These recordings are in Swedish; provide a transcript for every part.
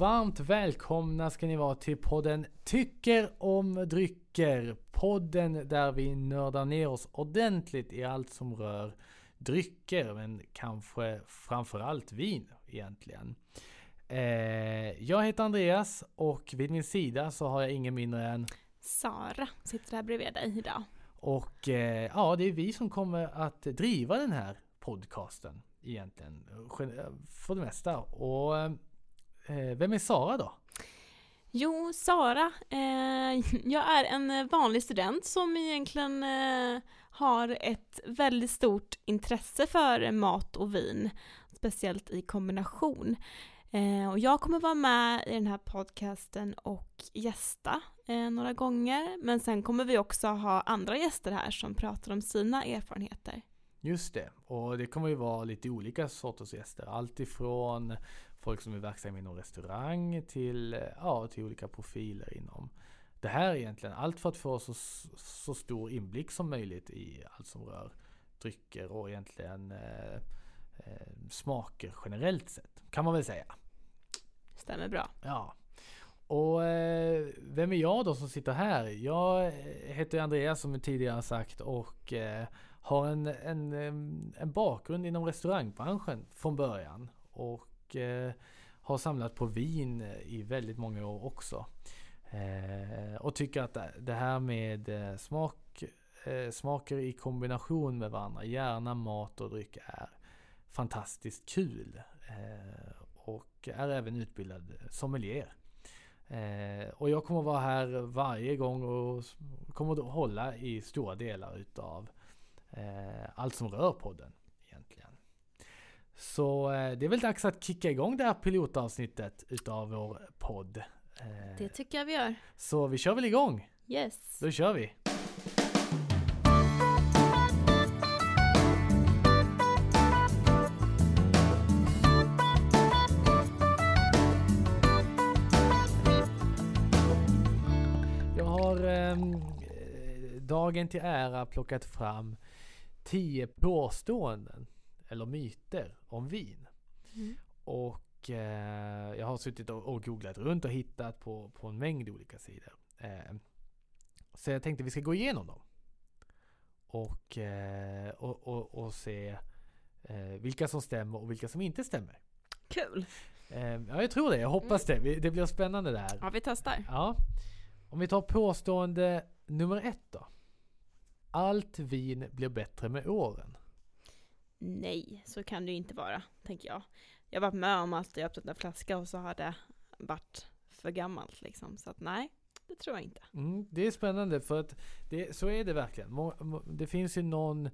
Varmt välkomna ska ni vara till podden Tycker om drycker. Podden där vi nördar ner oss ordentligt i allt som rör drycker, men kanske framförallt vin egentligen. Eh, jag heter Andreas och vid min sida så har jag ingen mindre än Sara sitter här bredvid dig idag. och eh, ja, det är vi som kommer att driva den här podcasten egentligen gen- för det mesta. Och eh, vem är Sara då? Jo, Sara. Eh, jag är en vanlig student som egentligen eh, har ett väldigt stort intresse för mat och vin. Speciellt i kombination. Eh, och jag kommer vara med i den här podcasten och gästa eh, några gånger. Men sen kommer vi också ha andra gäster här som pratar om sina erfarenheter. Just det, och det kommer ju vara lite olika sorters gäster. Allt ifrån folk som är verksamma inom restaurang till, eh, ja, till olika profiler inom det här egentligen. Allt för att få så, så stor inblick som möjligt i allt som rör drycker och egentligen eh, eh, smaker generellt sett. Kan man väl säga. Stämmer bra. Ja. Och eh, vem är jag då som sitter här? Jag heter Andreas som jag tidigare sagt och eh, har en, en, en bakgrund inom restaurangbranschen från början. Och Eh, har samlat på vin eh, i väldigt många år också. Eh, och tycker att det här med smak, smaker i kombination med varandra, gärna mat och dryck, är fantastiskt kul. Och är även utbildad sommelier. Och jag kommer vara här varje gång och kommer att hålla i stora delar utav allt som rör podden. Så eh, det är väl dags att kicka igång det här pilotavsnittet utav vår podd. Eh, Det tycker jag vi gör. så vi kör väl igång? Yes. Då kör vi! Jag har ehm, eh, dagen till ära plockat fram 10 påståenden eller myter om vin. Mm. Och eh, jag har suttit och, och googlat runt och hittat på, på en mängd olika sidor. Eh, så jag tänkte vi ska gå igenom dem. Och, eh, och, och, och se eh, vilka som stämmer och vilka som inte stämmer. Kul. Eh, ja, jag tror det. Jag hoppas det. Vi- Det blir spännande där. Ja, vi testar. Ja. Om vi tar påstående nummer ett då. Allt vin blir bättre med åren. Nej, så kan det ju inte vara, tänker jag. Jag har varit med om att jag öppnat en flaska och så har det varit för gammalt liksom. Så att nej, det tror jag inte. Mm, det är spännande för att det, så är det verkligen. Det finns ju någon,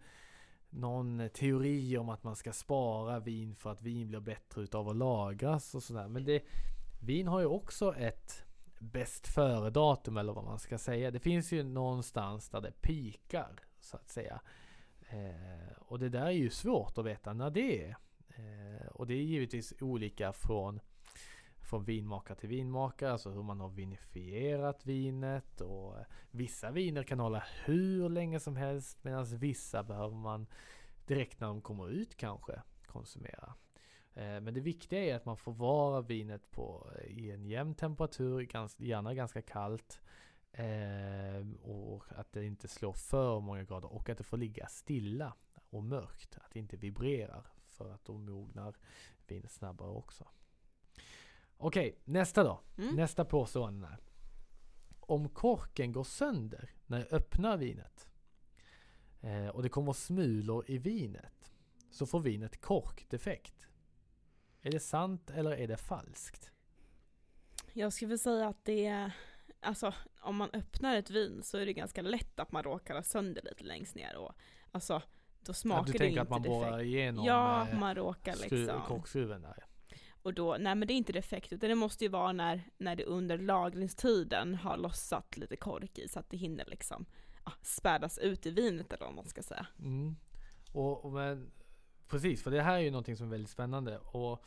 någon teori om att man ska spara vin för att vin blir bättre utav att lagras och sådär. Men det, vin har ju också ett bäst före datum eller vad man ska säga. Det finns ju någonstans där det pikar så att säga. Eh, och det där är ju svårt att veta när det är. Eh, och det är givetvis olika från från vinmakare till vinmakare, alltså hur man har vinifierat vinet och eh, vissa viner kan hålla hur länge som helst medan vissa behöver man direkt när de kommer ut kanske konsumera. Eh, men det viktiga är att man förvarar vinet på, eh, i en jämn temperatur, gärna ganska kallt. Eh, och att det inte slår för många grader och att det får ligga stilla och mörkt. Att det inte vibrerar för att då mognar vinet snabbare också. Okej, nästa då. Mm. Nästa påstående. är. Om korken går sönder när jag öppnar vinet eh, och det kommer smulor i vinet så får vinet korkdefekt. Är det sant eller är det falskt? Jag skulle säga att det är, alltså om man öppnar ett vin så är det ganska lätt att man råkar ha sönder lite längst ner och alltså då Ja, smakar du det tänker inte att man borrar defekt. igenom Ja, eh, man råkar liksom. korkskruven där. Och då, nej men det är inte defekt, utan det måste ju vara när, när det under lagringstiden har lossat lite kork i så att det hinner liksom ja, spädas ut i vinet eller vad man ska säga. Mm. Och, och men, precis, för det här är ju någonting som är väldigt spännande. Och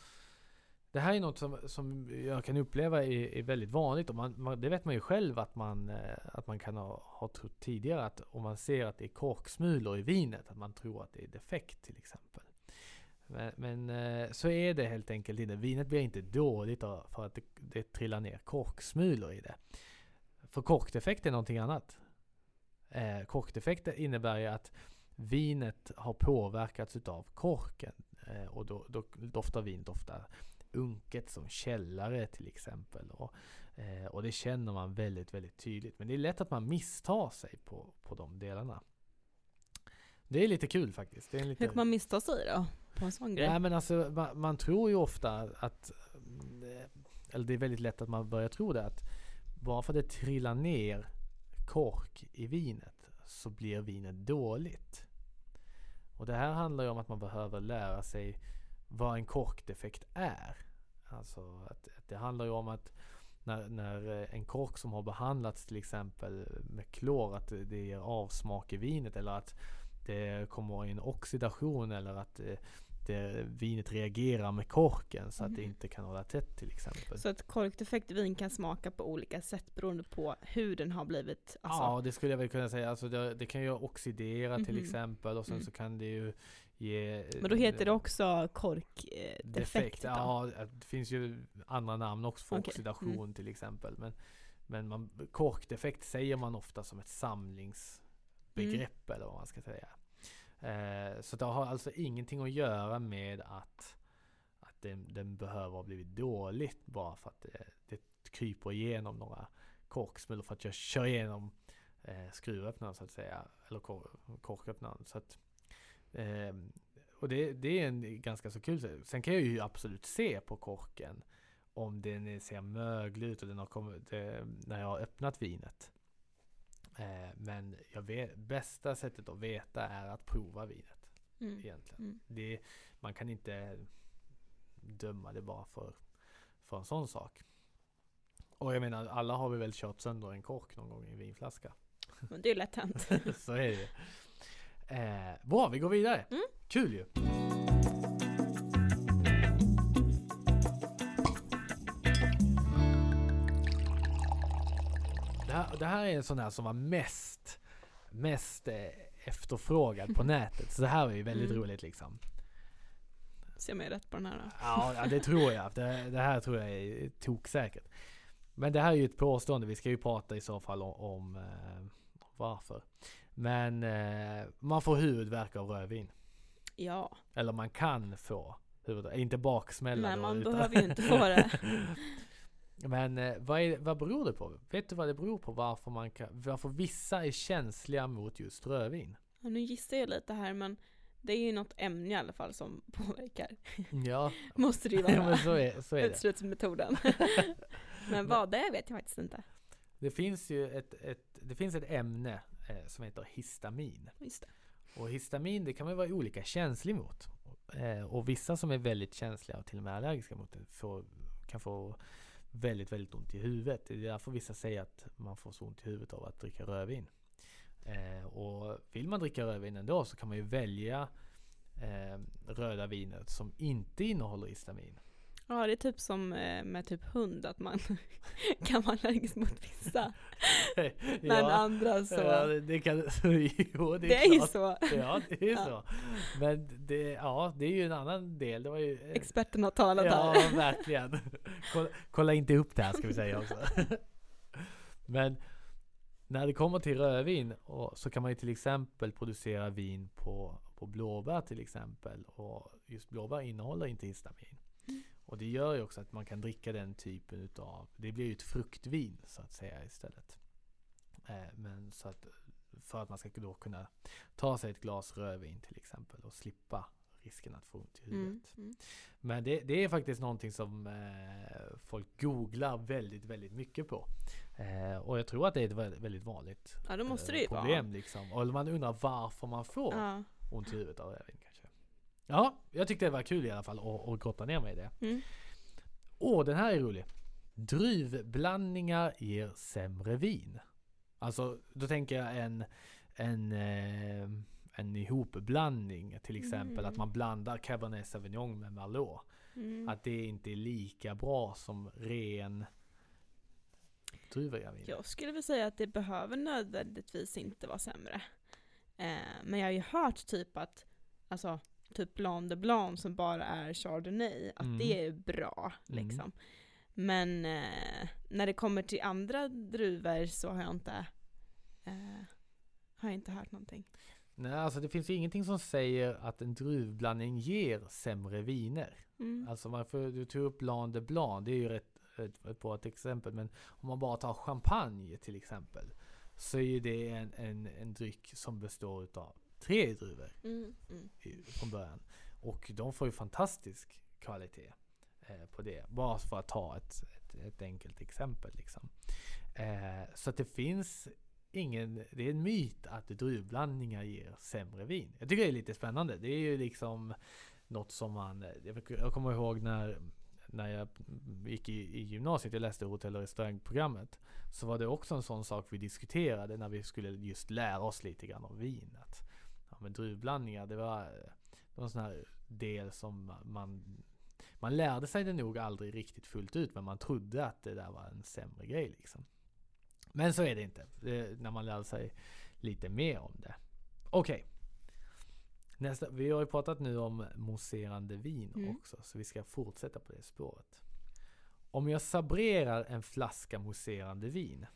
det här är något som, som jag kan uppleva är, är väldigt vanligt. Och man, man, det vet man ju själv att man, eh, att man kan ha, ha trott tidigare. Att om man ser att det är korksmulor i vinet, att man tror att det är defekt till exempel. Men, men eh, så är det helt enkelt inte. Vinet blir inte dåligt för att det, det trillar ner korksmulor i det. För korkdefekt är någonting annat. Eh, korkdefekt innebär ju att vinet har påverkats utav korken. Eh, och då, då doftar vinet ofta unket som källare till exempel. Och, eh, och det känner man väldigt, väldigt tydligt. Men det är lätt att man misstar sig på, på de delarna. Det är lite kul faktiskt. Lite... Hur kan man missta sig då? På en sån grej? Ja men alltså man, man tror ju ofta att, mm, eller det är väldigt lätt att man börjar tro det att bara för att det trillar ner kork i vinet så blir vinet dåligt. Och det här handlar ju om att man behöver lära sig vad en korkdefekt är. Alltså att, att det handlar ju om att när, när eh, en kork som har behandlats till exempel med klor, att det- det ger avsmak i vinet eller att det kommer en oxidation eller att eh, det, vinet reagerar med korken så att det Mhm. inte kan hålla tätt till exempel. Så att korkdefekt vin kan smaka på olika sätt beroende på hur den har blivit, alltså, Ja, det skulle jag väl kunna säga. Alltså det, det kan ju oxidera till Mhm. exempel och sen Mm. så kan det ju ge... men då heter det eh, också korkdefekt defekt. då? Ja, det finns ju andra namn också för Okej. oxidation Mm. till exempel. Men, men man, korkdefekt säger man ofta som ett samlingsbegrepp Mm. eller vad man ska säga. Eh, så det har alltså ingenting att göra med att, att den, den behöver ha blivit dåligt bara för att det, det kryper igenom några korksmulor för att jag kör igenom eh, skruvöppnaren så att säga. Eller kor, korköppnaren. Så att, eh, och det, det är en ganska så kul. Sen kan jag ju absolut se på korken om den ser möglig ut och den har kommit, eh, när jag har öppnat vinet. Eh, men vet, bästa sättet att veta är att prova vinet Mm. egentligen. Mm. Det, man kan inte döma det bara för, för en sån sak. Och jag menar, alla har vi väl kört sönder en kork någon gång i en vinflaska. Men det är lätt hänt. Så är det. Eh, bra, vi går vidare. Mm. Kul ju! Det här, det här är en sån här som var mest, mest eh, efterfrågad på nätet. Så det här var ju väldigt Mm. roligt liksom. Ser ju rätt på den här då? Ja, ja det tror jag. Det, det här tror jag är toksäkert. Men det här är ju ett påstående. Vi ska ju prata i så fall om, om eh, varför. Men eh, man får huvudvärk av rödvin. Ja, Eller man kan få huvudvärk. Inte baksmälla men då, man utan- behöver ju inte få det. Men eh, vad, är, vad beror det på? Vet du vad det beror på varför, man kan, varför vissa är känsliga mot just rödvin? Ja, nu gissar jag lite här men det är ju något ämne i alla fall som påverkar. Ja, Måste det ju ja men vara. så är, så är. Utslutsmetoden. men vad det är vet jag faktiskt inte. Det finns ju ett, ett, det finns ett ämne eh, som heter histamin. Och histamin det kan man vara olika känslig mot. Eh, och vissa som är väldigt känsliga och till och med allergiska mot det får, kan få väldigt, väldigt ont i huvudet. Det är därför vissa säger att man får så ont i huvudet av att dricka rödvin. Eh, och vill man dricka rödvin ändå så kan man ju välja eh, röda vinet som inte innehåller histamin. Ja det är typ som eh, med typ hund att man kan vara allergisk mot vissa. Men andra så. ja, det, kan, jo, det är, det är ju så. Ja, det är Ja. så. Men det, ja, det är ju en annan del. Det var ju, eh, Experten har talat Ja, här. verkligen. Kolla, kolla inte upp det här ska vi säga också. Men när det kommer till rödvin och, så kan man ju till exempel producera vin på, på blåbär till exempel. Och just blåbär innehåller inte histamin. Och det gör ju också att man kan dricka den typen utav, det blir ju ett fruktvin så att säga istället. Eh, men så att för att man ska då kunna ta sig ett glas rödvin till exempel och slippa risken att få ont i huvudet. Mm. Mm. Men det, det är faktiskt någonting som eh, folk googlar väldigt, väldigt mycket på. Eh, och jag tror att det är ett väldigt, vanligt Ja då måste eh, problem. Liksom. Och man undrar varför man får. Ja. ont i huvudet av rödvin. Ja, jag tyckte det var kul i alla fall att, att grotta ner mig i det. Mm. Åh, den här är rolig. Druvblandningar ger sämre vin. Alltså, då tänker jag en, en, eh, en ihopblandning. Till exempel Mm. att man blandar Cabernet Sauvignon med Merlot. Mm. Att det inte är lika bra som ren vin. Jag skulle väl säga att det behöver nödvändigtvis inte vara sämre. Eh, men jag har ju hört typ att, alltså typ Blanc de Blanc som bara är Chardonnay, att Mm. det är bra Mm. liksom. Men eh, när det kommer till andra druvor så har jag inte, eh, har jag inte hört någonting. Nej, alltså det finns ju ingenting som säger att en druvblandning ger sämre viner. Mm. Alltså man får, du tog upp Blanc de Blanc, det är ju rätt, ett, ett bra exempel. Men om man bara tar champagne till exempel. Så är ju det en, en, en dryck som består utav tre druvor Mm. Mm. från början. Och de får ju fantastisk kvalitet eh, på det. Bara för att ta ett, ett, ett enkelt exempel liksom. Eh, så att det finns ingen, det är en myt att druvblandningar ger sämre vin. Jag tycker det är lite spännande. Det är ju liksom något som man, jag kommer ihåg när när jag gick i, i gymnasiet, jag läste hotell och restaurangprogrammet. Så var det också en sån sak vi diskuterade när vi skulle just lära oss lite grann om vin. Men druvblandningar, det var, var en sån här del som man man lärde sig det nog aldrig riktigt fullt ut men man trodde att det där var en sämre grej liksom. Men så är det inte. Det, när man lär sig lite mer om det. Okej. Nästa, vi har ju pratat nu om mousserande vin Mm. också så vi ska fortsätta på det spåret. Om jag sabrerar en flaska mousserande vin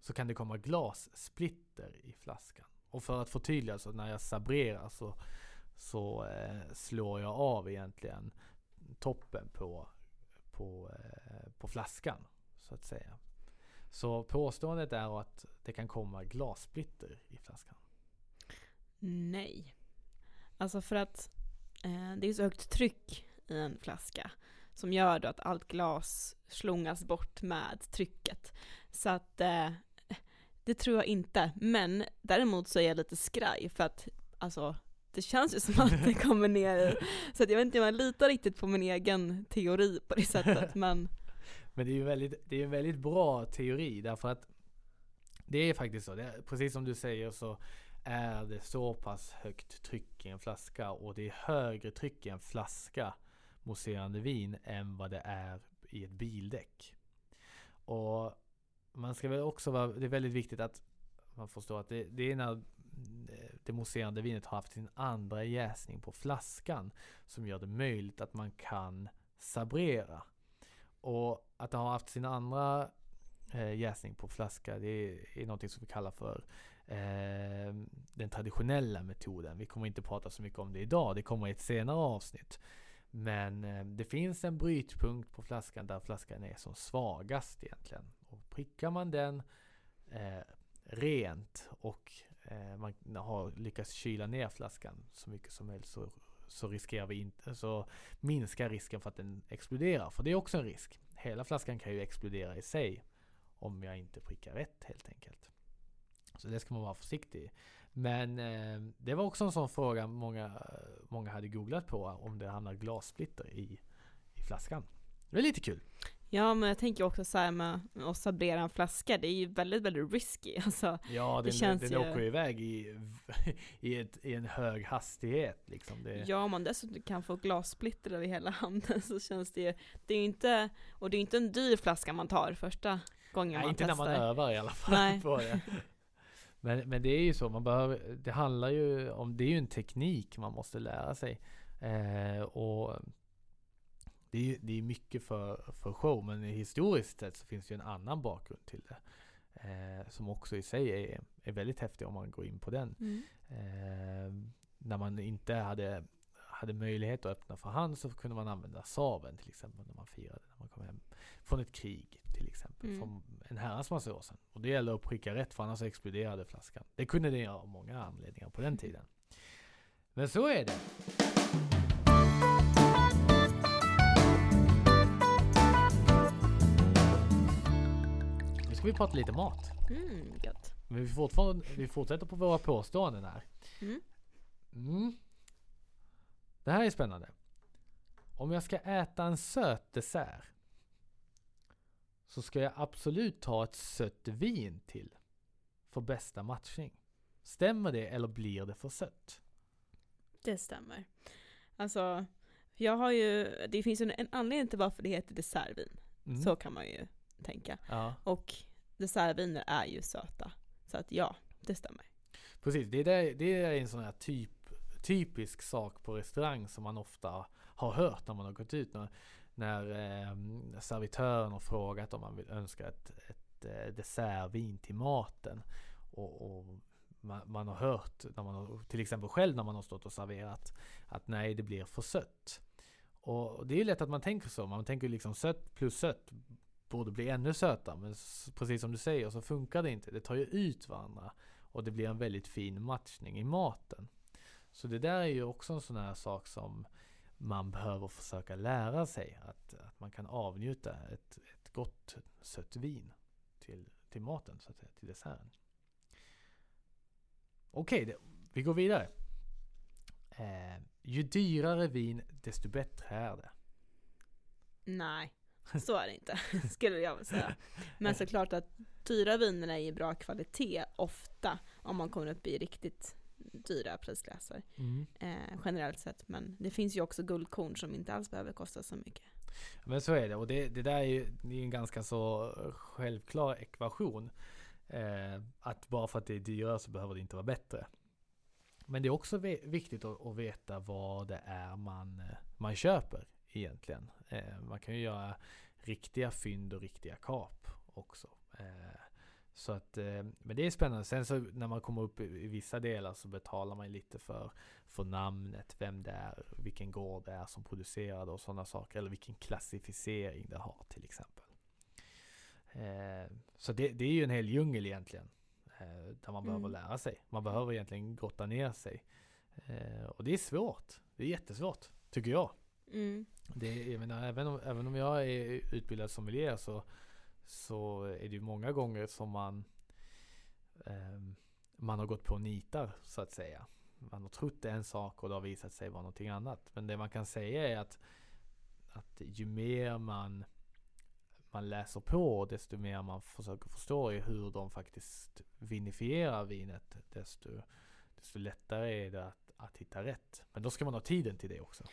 så kan det komma glassplitter i flaskan. Och för att förtydliga så när jag sabrerar så, så eh, slår jag av egentligen toppen på, på, eh, på flaskan så att säga. Så påståendet är att det kan komma glassplitter i flaskan. Nej. Alltså för att eh, det är så högt tryck i en flaska som gör då att allt glas slungas bort med trycket. Så att eh, det tror jag inte. Men däremot så är jag lite skraj för att alltså det känns ju som att det kommer ner. Så att jag vet inte om jag litar riktigt på min egen teori på det sättet. Men Men det är ju väldigt, det är en väldigt bra teori därför att det är faktiskt så. Är, precis som du säger så är det så pass högt tryck i en flaska och det är högre tryck i en flaska mousserande vin än vad det är i ett bildäck. Och man ska väl också vara, det är väldigt viktigt att man förstår att det, det är när eh, det mousserande vinet har haft sin andra jäsning på flaskan som gör det möjligt att man kan sabrera. Och att det har haft sin andra eh, jäsning på flaska det är, är någonting som vi kallar för eh, den traditionella metoden. Vi kommer inte prata så mycket om det idag, det kommer i ett senare avsnitt. Men eh, det finns en brytpunkt på flaskan där flaskan är som svagast egentligen. Och prickar man den eh, rent och eh, man har lyckats kyla ner flaskan så mycket som helst så, så riskerar vi inte, så minskar risken för att den exploderar. För det är också en risk. Hela flaskan kan ju explodera i sig om jag inte prickar rätt helt enkelt. Så det ska man vara försiktig Men eh, det var också en sån fråga många, många hade googlat på om det hamnar glassplitter i, i flaskan. Det är lite kul ja, men jag tänker också så här med att sabrera en flaska, det är ju väldigt, väldigt risky. Alltså, Ja, den, känns den ju- åker iväg i, i, ett, i en hög hastighet. Liksom. Det, Ja, om man dessutom kan få glassplitter över hela handen så känns det ju, det är ju inte, och det är ju inte en dyr flaska man tar första gången Nej, man inte testar. när man övar i alla fall Nej. på det. Men, men det är ju så, man behöver, det handlar ju om, det är ju en teknik man måste lära sig. Eh, och det är ju det är mycket för, för show, men historiskt sett så finns det ju en annan bakgrund till det. Eh, som också i sig är, är väldigt häftig om man går in på den. Mm. Eh, när man inte hade, hade möjlighet att öppna för hand så kunde man använda saven till exempel när man firade, när man kom hem från ett krig till exempel. Mm. Från en herrans massa år sedan. Och det gäller att pricka rätt för annars exploderade flaskan. Det kunde det göra av många anledningar på den tiden. Men så är det. Ska vi prata lite mat. Mm, gött. Men vi, fortfarande, vi fortsätter på våra påståenden här. Mm. Mm. Det här är spännande. Om jag ska äta en söt dessert så ska jag absolut ta ett sött vin till för bästa matchning. Stämmer det eller blir det för sött? Det stämmer. Alltså, jag har ju, det finns ju en anledning till varför det heter dessertvin. Mm. Så kan man ju tänka. Ja, Och dessertviner är ju söta. Så att ja, det stämmer. precis. Det är, där, det är en sån här typ, typisk sak på restaurang som man ofta har hört när man har gått ut. När, när eh, servitören har frågat om man vill önska ett, ett eh, dessertvin till maten. Och, och man, man har hört, när man har, till exempel själv när man har stått och serverat, att nej det blir för sött. Och det är ju lätt att man tänker så. Man tänker liksom sött plus sött borde bli ännu sötare. Men precis som du säger så funkar det inte. Det tar ju ut varandra. Och det blir en väldigt fin matchning i maten. Så det där är ju också en sån här sak som man behöver försöka lära sig. Att, att man kan avnjuta ett, ett gott sött vin till, till maten, så att säga, till desserten. Okej, okay, vi går vidare. Eh, ju dyrare vin, desto bättre är det. Nej, så är det inte, skulle jag vilja säga. Men såklart att dyra viner är i bra kvalitet ofta, om man kommer upp i riktigt dyra prisklasser. Eh, generellt sett, men det finns ju också guldkorn som inte alls behöver kosta så mycket. Men så är det och det, det där är ju det är en ganska så självklar ekvation. Eh, att bara för att det är dyrare så behöver det inte vara bättre. Men det är också viktigt att, att veta vad det är man, man köper egentligen. Eh, man kan ju göra riktiga fynd och riktiga kap också. Eh, så att, eh, men det är spännande. Sen så när man kommer upp i, vissa delar så betalar man lite för, för namnet, vem det är, vilken gård det är som producerar och sådana saker. Eller vilken klassificering det har till exempel. Så det, det är ju en hel djungel egentligen. Där man behöver Mm. lära sig. Man behöver egentligen grotta ner sig. Och det är svårt. Det är jättesvårt, tycker jag. Mm. Det, jag menar, även, om, även om jag är utbildad sommelier så, så är det ju många gånger som man eh, man har gått på nitar så att säga. Man har trott en sak och det har visat sig vara någonting annat. Men det man kan säga är att, att ju mer man, man läser på desto mer man försöker förstå i hur de faktiskt vinifierar vinet desto, desto lättare är det att, att hitta rätt. Men då ska man ha tiden till det också.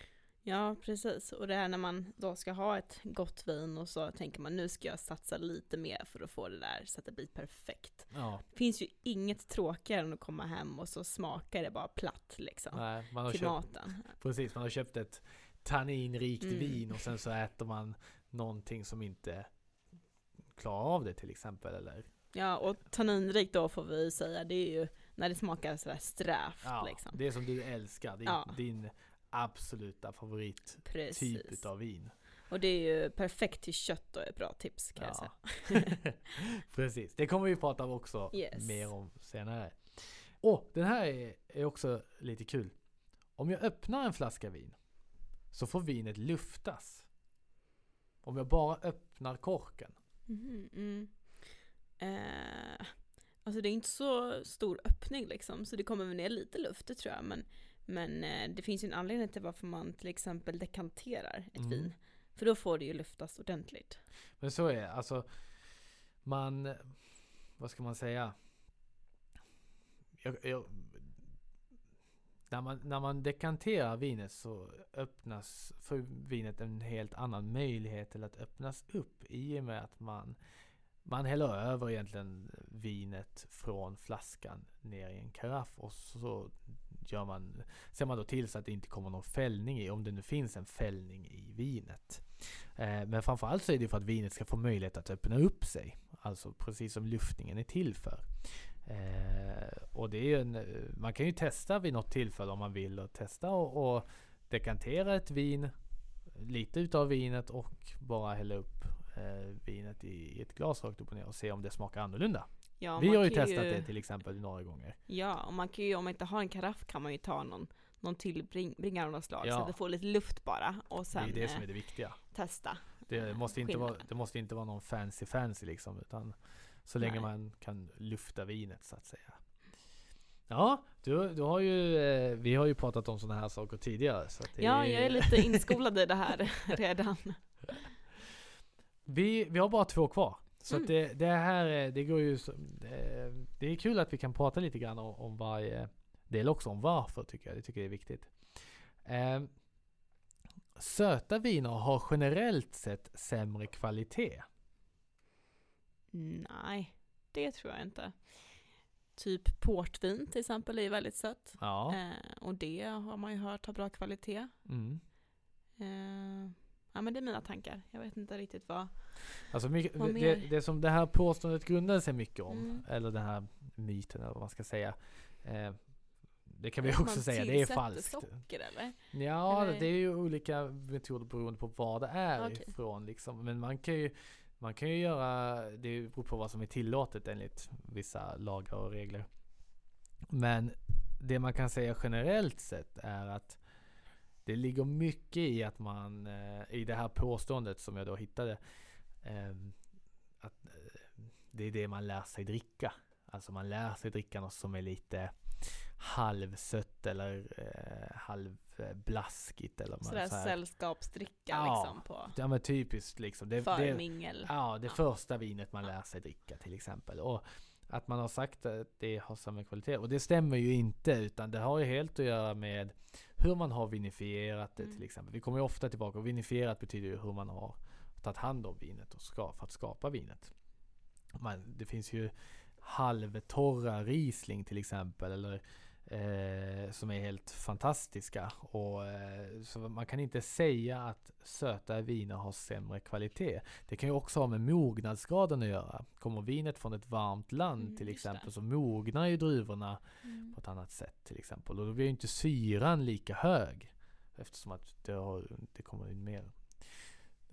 Ja, precis. Och det här när man då ska ha ett gott vin och så tänker man nu ska jag satsa lite mer för att få det där så att det blir perfekt. Ja, Det finns ju inget tråkigare än att komma hem och så smakar det bara platt liksom. nej, man har till köpt, maten. Precis, man har köpt ett tanninrikt Mm. vin och sen så äter man någonting som inte klarar av det till exempel. Eller, Ja, och tanninrikt då får vi säga, det är ju när det smakar sådär strävt ja, liksom. Det som du älskar, din, Ja. din absoluta favorittyp utav vin. Och det är ju perfekt till kött och ett bra tips kan jag Ja. säga. Precis, det kommer vi prata om också Yes. mer om senare. Och den här är, är också lite kul. Om jag öppnar en flaska vin så får vinet luftas. Om jag bara öppnar korken. Mhm, mm. Eh, alltså det är inte så stor öppning liksom, så det kommer väl ner lite luft, det tror jag. Men, men eh, det finns ju en anledning till varför man till exempel dekanterar ett Mm. vin. För då får det ju luftas ordentligt. Men så är det. Alltså, man... Vad ska man säga? Jag, jag, när, man, när man dekanterar vinet så öppnas för vinet en helt annan möjlighet till att öppnas upp i och med att man man häller över egentligen vinet från flaskan ner i en karaff och så gör man, ser man då till så att det inte kommer någon fällning i, om det nu finns en fällning i vinet. Eh, men framförallt så är det för att vinet ska få möjlighet att öppna upp sig. Alltså precis som luftningen är till för. Eh, och det är ju en, man kan ju testa vid något tillfälle om man vill och testa och, och dekantera ett vin, lite utav vinet och bara hälla upp vinet i, ett glas rakt upp och ner och se om det smakar annorlunda. Ja, Vi har ju testat det till exempel några gånger. Ja, och man kan ju, om man inte har en karaff kan man ju ta någon, någon tillbringare av något slag, Ja. så att det får lite luft bara. Och Det sen är det som eh, är det viktiga. testa. Det eh, måste, inte vara, det måste inte vara någon fancy fancy liksom. Utan så länge Nej. man kan lufta vinet så att säga. Ja, du, du har ju, eh, vi har ju pratat om sådana här saker tidigare. Så det Ja, jag är lite inskolad i det här redan. Vi, vi har bara två kvar. Så Mm. det, det här, eh, det går ju, det, det är kul att vi kan prata lite grann om, om varje del också, om varför tycker jag. Det tycker jag är viktigt. Eh, söta viner har generellt sett sämre kvalitet. Nej, det tror jag inte. Typ portvin till exempel är ju väldigt sött. Ja. Eh, och det har man ju hört har bra kvalitet. Mm. Eh, ja men det är mina tankar. Jag vet inte riktigt vad. Alltså mycket, Vad det, det som det här påståendet grundar sig mycket om, Mm. eller den här myten eller vad man ska säga. Eh, det kan vi också man säga, det är falskt. socker eller? Ja, Eller- det är ju olika metoder beroende på vad det är Okej. ifrån liksom. Men man kan ju man kan ju göra, det beror på vad som är tillåtet enligt vissa lagar och regler. Men det man kan säga generellt sett är att det ligger mycket i att man, eh, i det här påståendet som jag då hittade, ehm, att eh, det är det man lär sig dricka. Alltså man lär sig dricka något som är lite halvsött eller eh, halvblaskigt eller Sådär så här- sällskapsdricka Ja, liksom på Ja men typiskt liksom. Det, det, förmingel. ja, det Ja. första vinet man lär sig dricka till exempel. Och att man har sagt att det har samma kvalitet. Och det stämmer ju inte utan det har ju helt att göra med hur man har vinifierat det Mm. till exempel. Vi kommer ju ofta tillbaka och vinifierat betyder ju hur man har tagit hand om vinet och ska, för att skapa vinet. Man, det finns ju halvtorra Riesling till exempel eller eh, som är helt fantastiska. Och, eh, så man kan inte säga att söta viner har sämre kvalitet. Det kan ju också ha med mognadsgraden att göra. Kommer vinet från ett varmt land Mm, till exempel så mognar ju druvorna Mm. på ett annat sätt till exempel. Och då blir ju inte syran lika hög. Eftersom att det, har, det kommer in mer.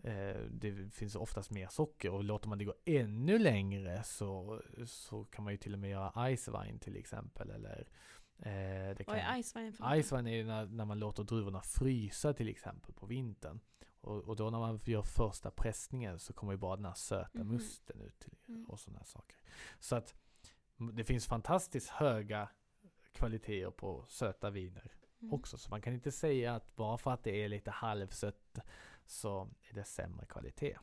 Eh, det finns oftast mer socker och låter man det gå ännu längre så, så kan man ju till och med göra ice wine till exempel. Eller, eh, det Vad kan, är Ice Wine för Ice wine är när, när man låter druvorna frysa till exempel på vintern. Och, och då när man gör första pressningen så kommer ju bara den här söta Mhm. musten ut till, Mm. och sådana här saker. Så att det finns fantastiskt höga kvaliteter på söta viner Mm. också. Så man kan inte säga att bara för att det är lite halvsött så är det sämre kvalitet.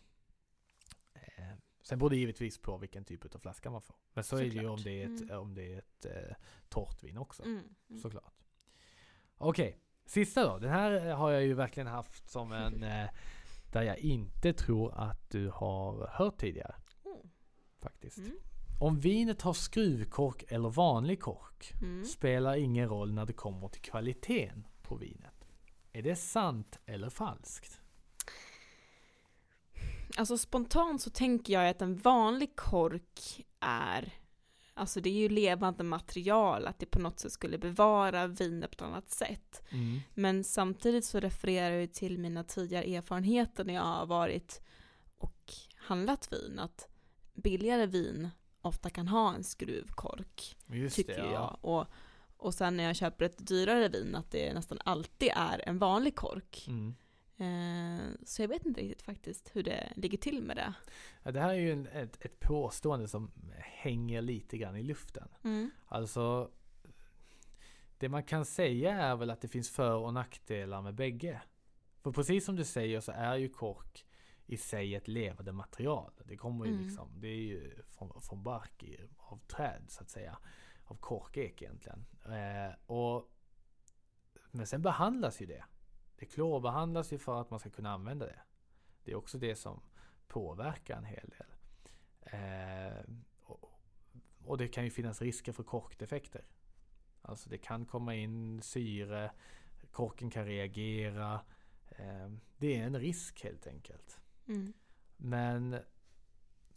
Sen beror det givetvis på vilken typ av flaska man får. Men så är det ju om Såklart. det är ett, Mm. om det är ett eh, torrt vin också. Mm. Mm. Såklart. Okej, sista då. Den här eh, har jag ju verkligen haft som en eh, där jag inte tror att du har hört tidigare. Oh. Faktiskt. Mm. Om vinet har skruvkork eller vanlig kork Mm. spelar ingen roll när det kommer till kvaliteten på vinet. Är det sant eller falskt? Alltså spontant så tänker jag att en vanlig kork är Alltså det är ju levande material, att det på något sätt skulle bevara vinet på ett annat sätt. Men samtidigt så refererar jag ju till mina tidigare erfarenheter när jag har varit och handlat vin, att billigare vin ofta kan ha en skruvkork, Just tycker det, ja. jag. Och, och sen när jag köper ett dyrare vin, att det nästan alltid är en vanlig kork. Mm. Eh, så jag vet inte riktigt faktiskt hur det ligger till med det. Ja, Det här är ju en, ett, ett påstående som hänger lite grann i luften. Mm. Alltså Det man kan säga är väl att det finns för och nackdelar med bägge. För precis som du säger så är ju kork i sig ett levande material. Det kommer ju Mm. liksom, det är ju från, från bark i, av träd så att säga. Av korkek egentligen. Eh, och, men sen behandlas ju det. Det klorbehandlas ju för att man ska kunna använda det. Det är också det som påverkar en hel del. Eh, och, och det kan ju finnas risker för korkdefekter. Alltså det kan komma in syre, korken kan reagera. Eh, det är en risk helt enkelt. Mm. Men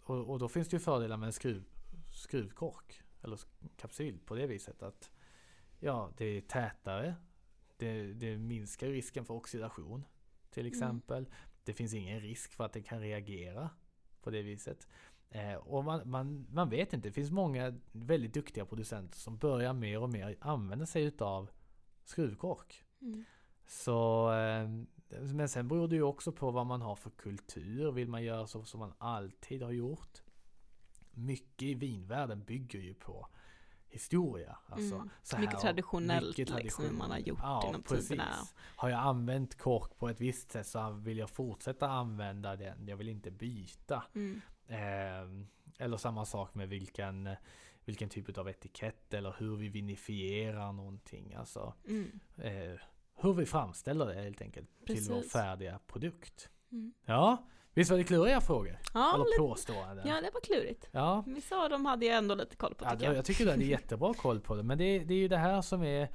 och, och då finns det ju fördelar med en skruv, skruvkork eller kapsyl på det viset att ja, det är tätare. Det, det minskar risken för oxidation till Mm. exempel. Det finns ingen risk för att det kan reagera på det viset. Eh, och man, man, man vet inte, det finns många väldigt duktiga producenter som börjar mer och mer använda sig utav skruvkork. Mm. Så, eh, men sen beror det ju också på vad man har för kultur. Vill man göra så som man alltid har gjort? Mycket i vinvärlden bygger ju på historia. Alltså, Mm. så Mycket här- traditionellt mycket liksom, hur man har gjort Ja, genom precis. tiderna. Har jag använt kork på ett visst sätt så vill jag fortsätta använda den. Jag vill inte byta. Mm. Eh, eller samma sak med vilken, vilken typ av etikett eller hur vi vinifierar någonting. Alltså Mm. eh, hur vi framställer det helt enkelt till vår Precis. färdiga produkt. Mm. Ja, visst var det kluriga frågor? Ja, eller lite, påståenden? ja, det var klurigt. ja. Vissa av dem hade jag ändå lite koll på Ja, tycker det, jag. jag tycker du hade jättebra koll på det. Men det, är- det är ju det här som är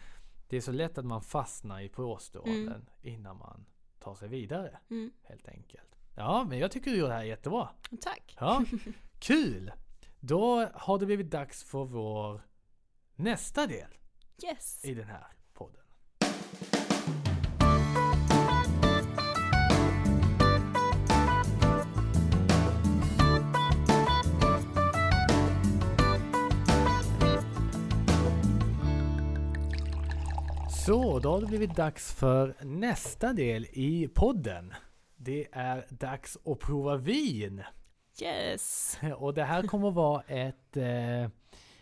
Det är så lätt att man fastnar i påståenden Mm. innan man tar sig vidare. Mm. Helt enkelt. Ja, men jag tycker du gjorde det här jättebra. Tack. Ja, kul! Då har det blivit dags för vår nästa del Yes. i den här Så, då har det blivit dags för nästa del i podden. Det är dags att prova vin. Yes. Och det här kommer att vara ett, eh,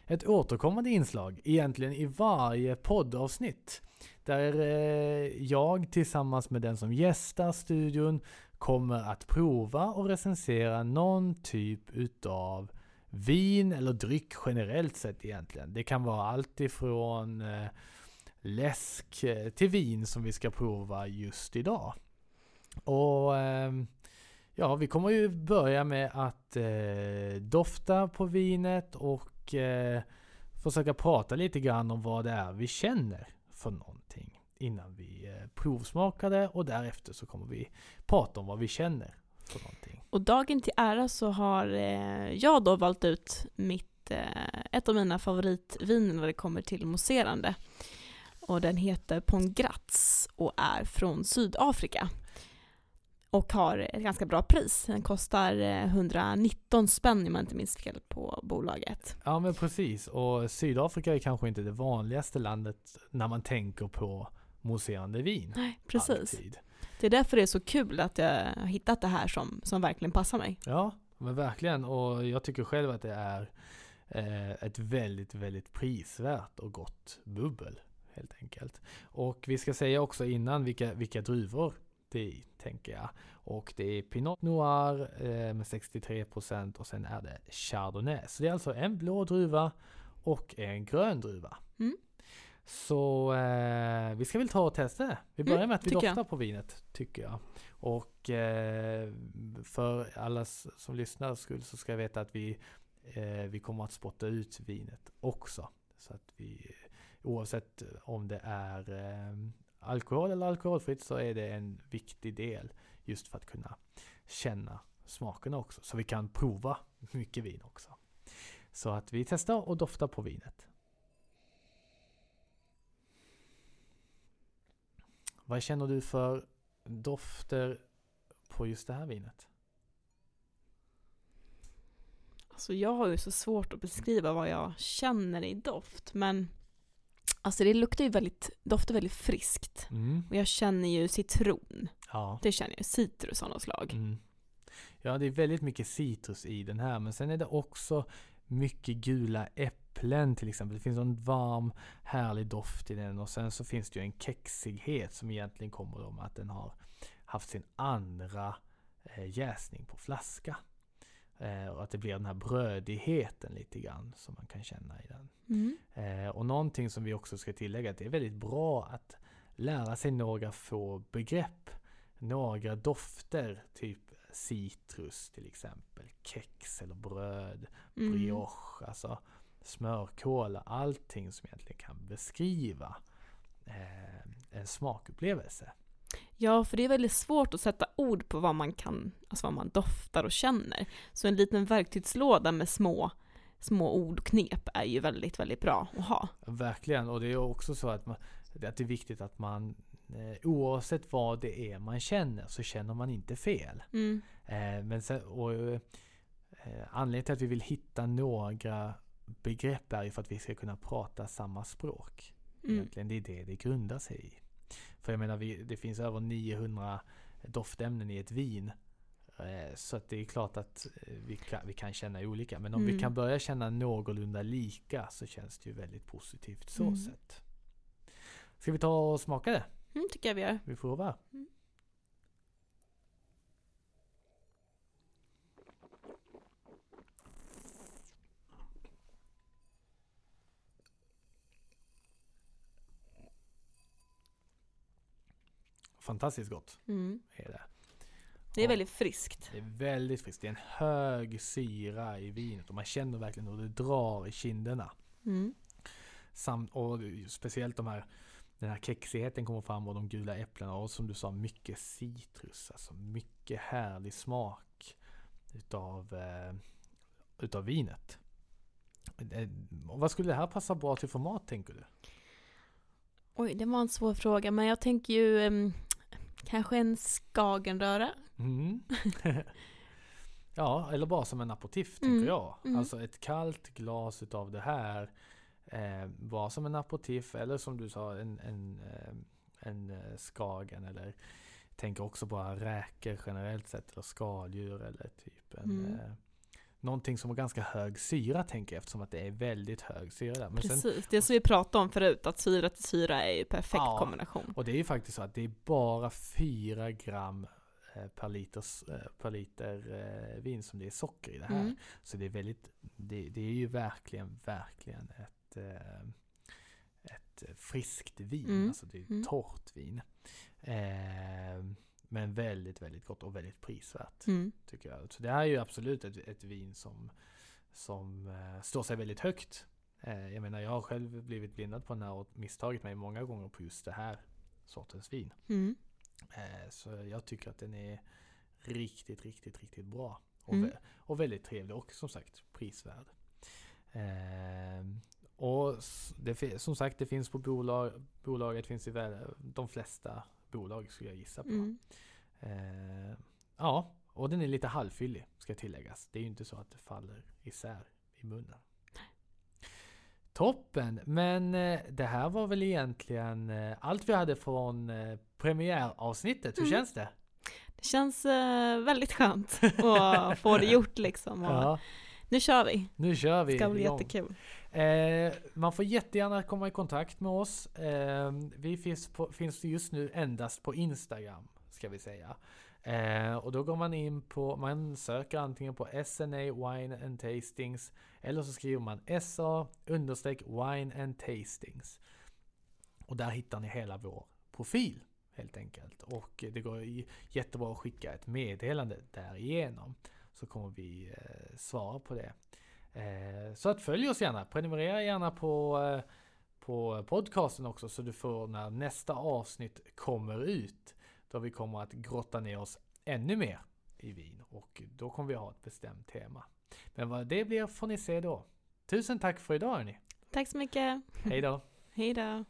ett återkommande inslag egentligen i varje poddavsnitt. Där eh, jag tillsammans med den som gästar studion kommer att prova och recensera någon typ utav vin eller dryck generellt sett egentligen. Det kan vara allt ifrån eh, läsk eh, till vin som vi ska prova just idag. Och ehm, Ja, vi kommer ju börja med att eh, dofta på vinet och eh, försöka prata lite grann om vad det är vi känner för någonting innan vi eh, provsmakar det och därefter så kommer vi prata om vad vi känner för någonting. Och dagen till ära så har eh, jag då valt ut mitt, eh, ett av mina favoritviner när det kommer till mousserande. Och den heter Pongratz och är från Sydafrika. Och har ett ganska bra pris. Den kostar eh, 119 spänn om jag inte minns fel på bolaget. Ja men precis och Sydafrika är kanske inte det vanligaste landet när man tänker på mousserande vin. Nej, precis. Alltid. Det är därför det är så kul att jag har hittat det här som, som verkligen passar mig. Ja, men verkligen. Och jag tycker själv att det är eh, ett väldigt, väldigt prisvärt och gott bubbel. Helt enkelt. Och vi ska säga också innan vilka, vilka druvor det är tänker jag. Och det är Pinot Noir eh, med 63% och sen är det Chardonnay. Så det är alltså en blå druva och en grön druva. Mm. Så eh, vi ska väl ta och testa det. Vi börjar Mm, med att vi doftar på vinet, tycker jag. Och eh, för alla som lyssnar skull så ska jag veta att vi, eh, vi kommer att spotta ut vinet också. Så att vi, oavsett om det är eh, alkohol eller alkoholfritt så är det en viktig del just för att kunna känna smakerna också. Så vi kan prova mycket vin också. Så att vi testar och doftar på vinet. Vad känner du för dofter på just det här vinet? Alltså jag har ju så svårt att beskriva vad jag känner i doft, men alltså det luktar ju väldigt, doftar väldigt friskt. Mm. Och jag känner ju citron, Ja. det känner jag, citrus av något slag. Mm. Ja, det är väldigt mycket citrus i den här, men sen är det också mycket gula äpplen till exempel. Det finns en varm, härlig doft i den och sen så finns det ju en kexighet som egentligen kommer om att den har haft sin andra eh, jäsning på flaska. Eh, och att det blir den här brödigheten lite grann som man kan känna i den. Mm. Eh, och någonting som vi också ska tillägga att det är väldigt bra att lära sig några få begrepp. Några dofter, typ citrus till exempel, kex eller bröd, Mm. brioche, alltså smörkola, allting som egentligen kan beskriva eh, en smakupplevelse. Ja, för det är väldigt svårt att sätta ord på vad man kan, alltså vad man doftar och känner. Så en liten verktygslåda med små, små ord och knep är ju väldigt, väldigt bra att ha. Verkligen, och det är också så att, man, att det är viktigt att man eh, oavsett vad det är man känner så känner man inte fel. Mm. Eh, men sen, och, eh, anledningen till att vi vill hitta några begrepp är ju för att vi ska kunna prata samma språk. Mm. Egentligen, det är det det grundar sig i. För jag menar, vi, det finns över 900 doftämnen i ett vin Eh, Så att det är klart att eh, vi kan, vi kan känna olika. Men om vi Mm. kan börja känna någorlunda lika så känns det ju väldigt positivt så Mm. sett. Ska vi ta och smaka det? Mm, tycker jag vi gör. Vi provar. Mm. Fantastiskt gott Mm. är det. Det är Och väldigt friskt. Det är väldigt friskt. Det är en hög syra i vinet och man känner verkligen hur det drar i kinderna. Mm. Samt, och speciellt de här, den här kexigheten kommer fram och de gula äpplena och som du sa mycket citrus. Alltså mycket härlig smak utav, eh, utav vinet. Och vad skulle det här passa bra till format tänker du? Oj, det var en svår fråga, men jag tänker ju em, kanske en skagenröra. Mm. ja, eller bara som en aperitif Mm, tänker jag. mm. Alltså ett kallt glas utav det här. Eh, bara som en aperitif eller som du sa en, en, eh, en eh, skagen eller tänker också bara räkor generellt sett eller skaldjur eller typ en Mm. Eh, Någonting som har ganska hög syra tänker jag eftersom att det är väldigt hög syra där. Men sen, Precis, det som vi pratade om förut, att syra till syra är ju perfekt Ja. kombination. Och det är ju faktiskt så att det är bara 4 gram eh, per liter, s- eh, per liter eh, vin som det är socker i det här. Mm. Så det är väldigt, det, det är ju verkligen, verkligen ett, eh, ett friskt vin. Mm. Alltså det är Mm. torrt vin. Men väldigt, väldigt gott och väldigt prisvärt. Mm. Tycker jag. Så det här är ju absolut ett, ett vin som, som eh, står sig väldigt högt. Eh, jag menar jag har själv blivit blindad på den här och misstagit mig många gånger på just det här sortens vin. Mm. Eh, så jag tycker att den är riktigt, riktigt, riktigt bra. Och, Mm. vä- och väldigt trevlig och som sagt prisvärd. Eh, och det, som sagt det finns på bolag, bolaget finns i de flesta bolag skulle jag gissa på. Mm. Eh, ja, och den är lite halvfyllig ska tilläggas. Det är ju inte så att det faller isär i munnen. Toppen! Men eh, det här var väl egentligen eh, allt vi hade från eh, premiäravsnittet. Hur Mm. känns det? Det känns väldigt skönt att få det gjort liksom. Ja, Nu kör vi. nu kör vi Det ska bli igång. jättekul. Eh, man får jättegärna komma i kontakt med oss. Eh, vi finns, på, finns just nu endast på Instagram, ska vi säga. Eh, och då går man in på, man söker antingen på SNA Wine and Tastings eller så skriver man SA understreck Wine and Tastings. Och där hittar ni hela vår profil helt enkelt. Och det går jättebra att skicka ett meddelande därigenom. Så kommer vi eh, svara på det. Eh, så att följ oss gärna, prenumerera gärna på, eh, på podcasten också så du får när nästa avsnitt kommer ut. Då vi kommer att grotta ner oss ännu mer i vin och då kommer vi ha ett bestämt tema. Men vad det blir får ni se då. Tusen tack för idag hörni. Tack så mycket. Hej då! Hej då.